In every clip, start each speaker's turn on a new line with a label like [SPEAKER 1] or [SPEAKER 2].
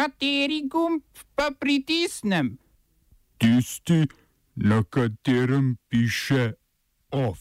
[SPEAKER 1] Kateri gumb pa pritisnem?
[SPEAKER 2] Tisti, na katerem piše OF.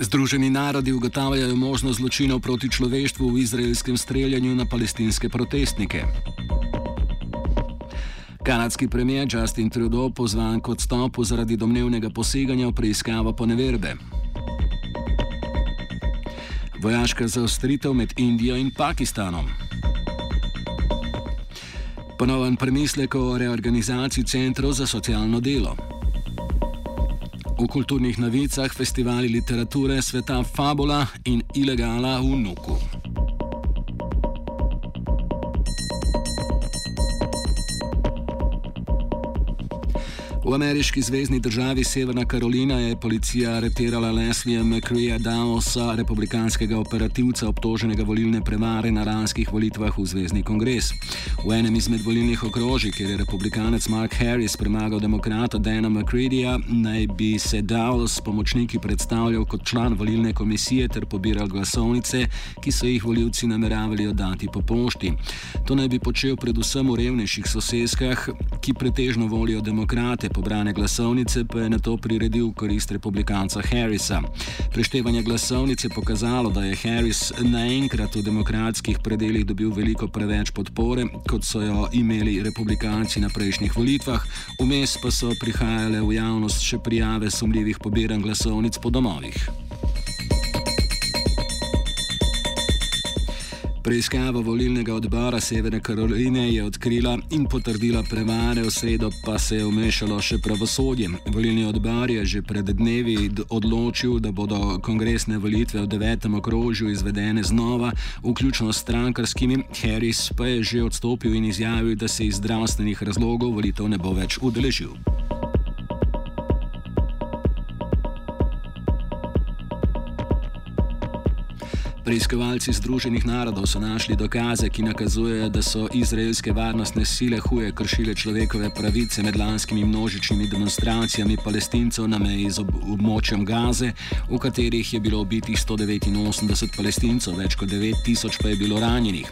[SPEAKER 3] Združeni narodi ugotavljajo možnost zločinov proti človeštvu v izraelskem streljanju na palestinske protestnike. Kanadski premijer Justin Trudeau pozvan k odstopu zaradi domnevnega poseganja v preiskavo poneverbe. Vojaška zaostritev med Indijo in Pakistanom. Ponoven premislek o reorganizaciji centrov za socialno delo. V kulturnih novicah festivali literature sveta Fabula in Ilegala v Nuku. V ameriški zvezdni državi Severna Karolina je policija aretirala Leslija McCreeja Davosa, republikanskega operativca obtoženega volilne prevare na ranskih volitvah v zvezdni kongres. V enem izmed volilnih okrožij, kjer je republikanec Mark Harris premagal demokrata Dana McCreeja, naj bi se Davos s pomočniki predstavljal kot član volilne komisije ter pobiral glasovnice, ki so jih voljivci nameravali oddati po pošti. To naj bi počel predvsem v revnejših soseskah, ki pretežno volijo demokrate pobrane glasovnice pa je na to priredil korist republikanca Harrisa. Preštevanje glasovnic je pokazalo, da je Harris naenkrat v demokratskih predeljih dobil veliko preveč podpore, kot so jo imeli republikanci na prejšnjih volitvah, vmes pa so prihajale v javnost še prijave sumljivih pobiranj glasovnic po domovih. Preiskava volilnega odbora Severne Karoline je odkrila in potrdila prevare, v sredo pa se je umešalo še pravosodje. Volilni odbor je že pred dnevi odločil, da bodo kongresne volitve v devetem okrožju izvedene znova, vključno s strankarskimi. Harris pa je že odstopil in izjavil, da se iz zdravstvenih razlogov volitev ne bo več udeležil. Preiskovalci Združenih narodov so našli dokaze, ki nakazujejo, da so izraelske varnostne sile huje kršile človekove pravice med lanskimi množičnimi demonstracijami palestincev na meji z ob območjem Gaze, v katerih je bilo ubitih 189 palestincev, več kot 9000 pa je bilo ranjenih.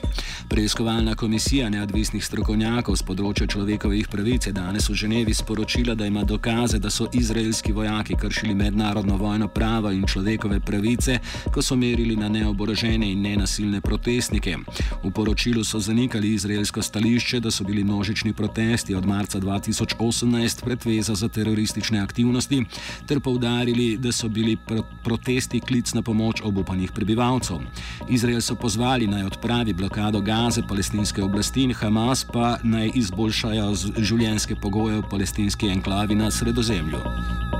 [SPEAKER 3] Preiskovalna komisija neodvisnih strokovnjakov z področja človekovih pravic je danes v Ženevi sporočila, da ima dokaze, da so izraelski vojaki kršili mednarodno vojno pravo in človekove pravice, ko so merili na neoborožene oborožene in nenasilne protestnike. V poročilu so zanikali izraelsko stališče, da so bili množični protesti od marca 2018 pretveza za teroristične aktivnosti, ter povdarili, da so bili pr protesti klic na pomoč obupanih prebivalcev. Izrael so pozvali naj odpravi blokado Gaze palestinske oblasti in Hamas pa naj izboljšajo življenjske pogoje v palestinski enklavi na sredozemlju.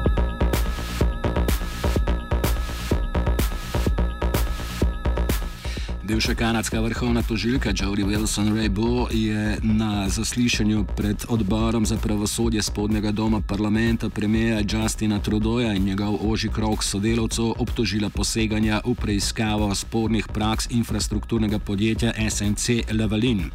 [SPEAKER 3] Bivša kanadska vrhovna tožilka Jodie Wilson-Raybo je na zaslišanju pred odborom za pravosodje spodnjega doma parlamenta premijeja Justina Trudeauja in njegov oži krok sodelavcev obtožila poseganja v preiskavo spornih praks infrastrukturnega podjetja SNC Lavalin.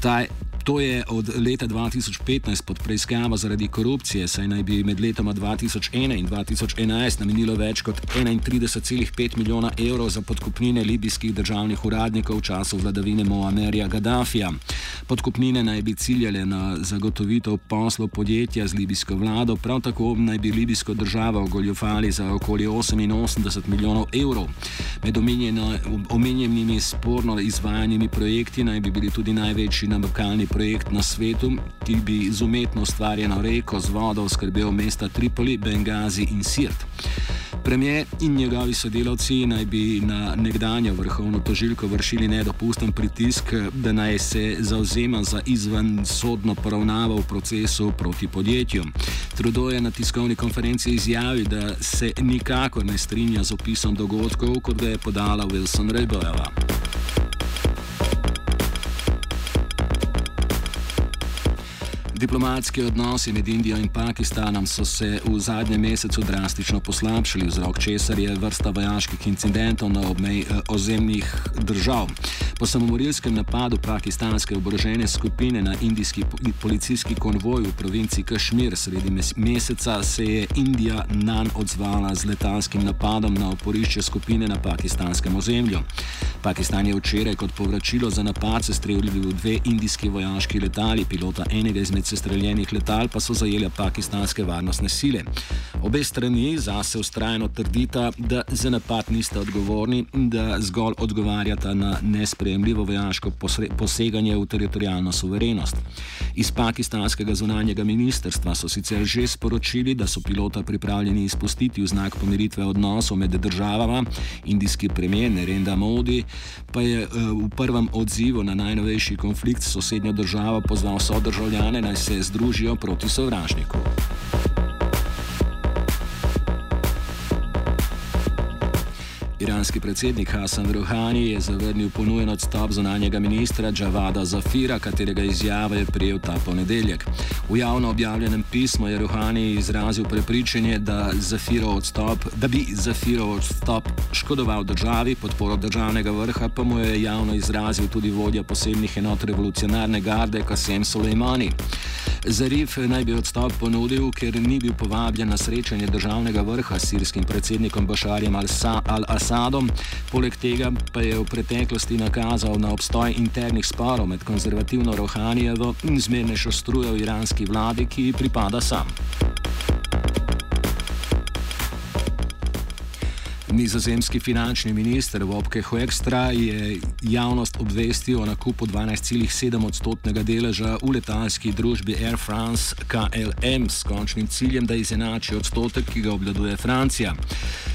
[SPEAKER 3] Ta To je od leta 2015 pod preiskavo zaradi korupcije, saj naj bi med letoma 2001 in 2011 namenilo več kot 31,5 milijona evrov za podkupnine libijskih državnih uradnikov v času vladavine Moamerja Gaddafija. Podkupnine naj bi ciljale na zagotovitev poslov podjetja z libijsko vlado, prav tako naj bi libijsko državo ogoljufali za okoli 88 milijonov evrov. Med omenjenimi sporno izvajanimi projekti naj bi bili tudi največji namakalni projekt na svetu, ki bi z umetno ustvarjeno reko z vodo skrbel mesta Tripoli, Bengazi in Sirt. Premijer in njegovi sodelavci naj bi na nekdanjo vrhovno tožilko vršili nedopusten pritisk, da naj se zauzema za izven sodno poravnavo v procesu proti podjetju. Trudo je na tiskovni konferenci izjavil, da se nikakor ne strinja z opisom dogodkov, kot ga je podala Wilson Rebojeva. Diplomatski odnosi med Indijo in Pakistanom so se v zadnjem mesecu drastično poslabšali, vzrok česar je vrsta vojaških incidentov na obmej eh, ozemnih držav. Po samomorilskem napadu pakistanske oborožene skupine na indijski policijski konvoj v provinci Kašmir sredi meseca se je Indija nan odzvala z letalskim napadom na oporišče skupine na pakistanskem ozemlju. Pakistan je včeraj kot povračilo za napad sestrelil dve indijski vojaški letali, pilota enega izmed sestreljenih letal pa so zajele pakistanske varnostne sile. Obe strani zase ustrajno trdita, da za napad nista odgovorni, da zgolj odgovarjata na nespremljivo vojaško poseganje v teritorijalno suverenost. Iz pakistanskega zunanjega ministrstva so sicer že sporočili, da so pilota pripravljeni izpustiti v znak pomiritve odnosov med državama. Indijski premijer Nerenda Modi pa je eh, v prvem odzivu na najnovejši konflikt s sosednjo državo pozval so državljane naj se združijo proti sovražniku. Iranski predsednik Hasan Rouhani je zavrnil ponujen odstop zunanjega ministra Džavada Zafira, katerega izjave je prijel ta ponedeljek. V javno objavljenem pismu je Rouhani izrazil prepričanje, da, odstop, da bi Zafirov odstop škodoval državi, podporo državnega vrha pa mu je javno izrazil tudi vodja posebnih enot revolucionarne garde Kasem Soleimani. Zarif naj bi odstop ponudil, ker ni bil povabljen na srečanje državnega vrha s sirskim predsednikom Bašarjem al-Assadom. Poleg tega pa je v preteklosti nakazal na obstoj internih sporov med konzervativno Rohanijevo in zmernejšo strujo iranski vladi, ki ji pripada sam. Nizozemski finančni minister Vopke Hoekstra je javnost obvestil o nakupu 12,7 odstotnega deleža v letalski družbi Air France KLM s končnim ciljem, da izenači odstotek, ki ga obladuje Francija.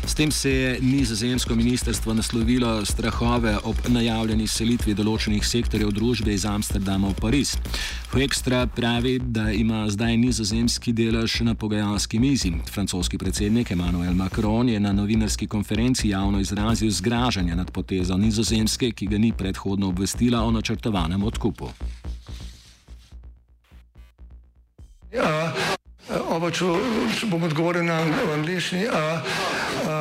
[SPEAKER 3] S tem se je nizozemsko ministrstvo naslovilo strahove ob najavljeni selitvi določenih sektorjev družbe iz Amsterdama v Pariz. Hoekstra pravi, da ima zdaj nizozemski delež na pogajalski mizi. Francoski predsednik Emmanuel Macron je na novinarski konferenci javno izrazil zgražanje nad potezo nizozemske, ki ga ni predhodno obvestila o načrtovanem odkupu.
[SPEAKER 4] Ja, oba, če, če bom odgovoril na angliški.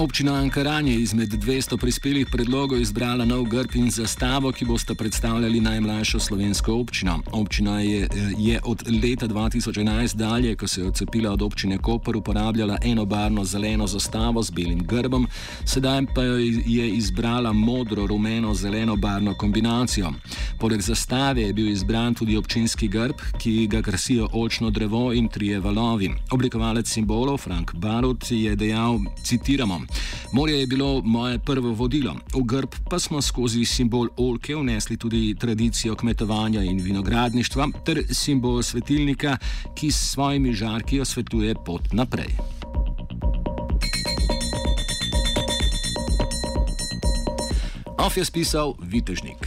[SPEAKER 3] Občina Ankaran je izmed 200 prispelih predlogov izbrala nov grb in zastavo, ki bosta predstavljali najmlajšo slovensko občino. Občina je, je od leta 2011 dalje, ko se je odcepila od občine Koper, uporabljala enobarno zeleno zastavo z belim grbom, sedaj pa jo je izbrala modro-rumeno-zeleno barno kombinacijo. Poleg zastave je bil izbran tudi občinski grb, ki ga krasijo očno drevo in trije valovi. Oblikovalec simbolov Frank Barut je dejal, citiramo. Morje je bilo moje prvo vodilo, v grb pa smo skozi simbol olke vnesli tudi tradicijo kmetovanja in vinogradništva ter simbol svetilnika, ki s svojimi žarki osvetuje pot naprej. Of je spisal Vitežnik.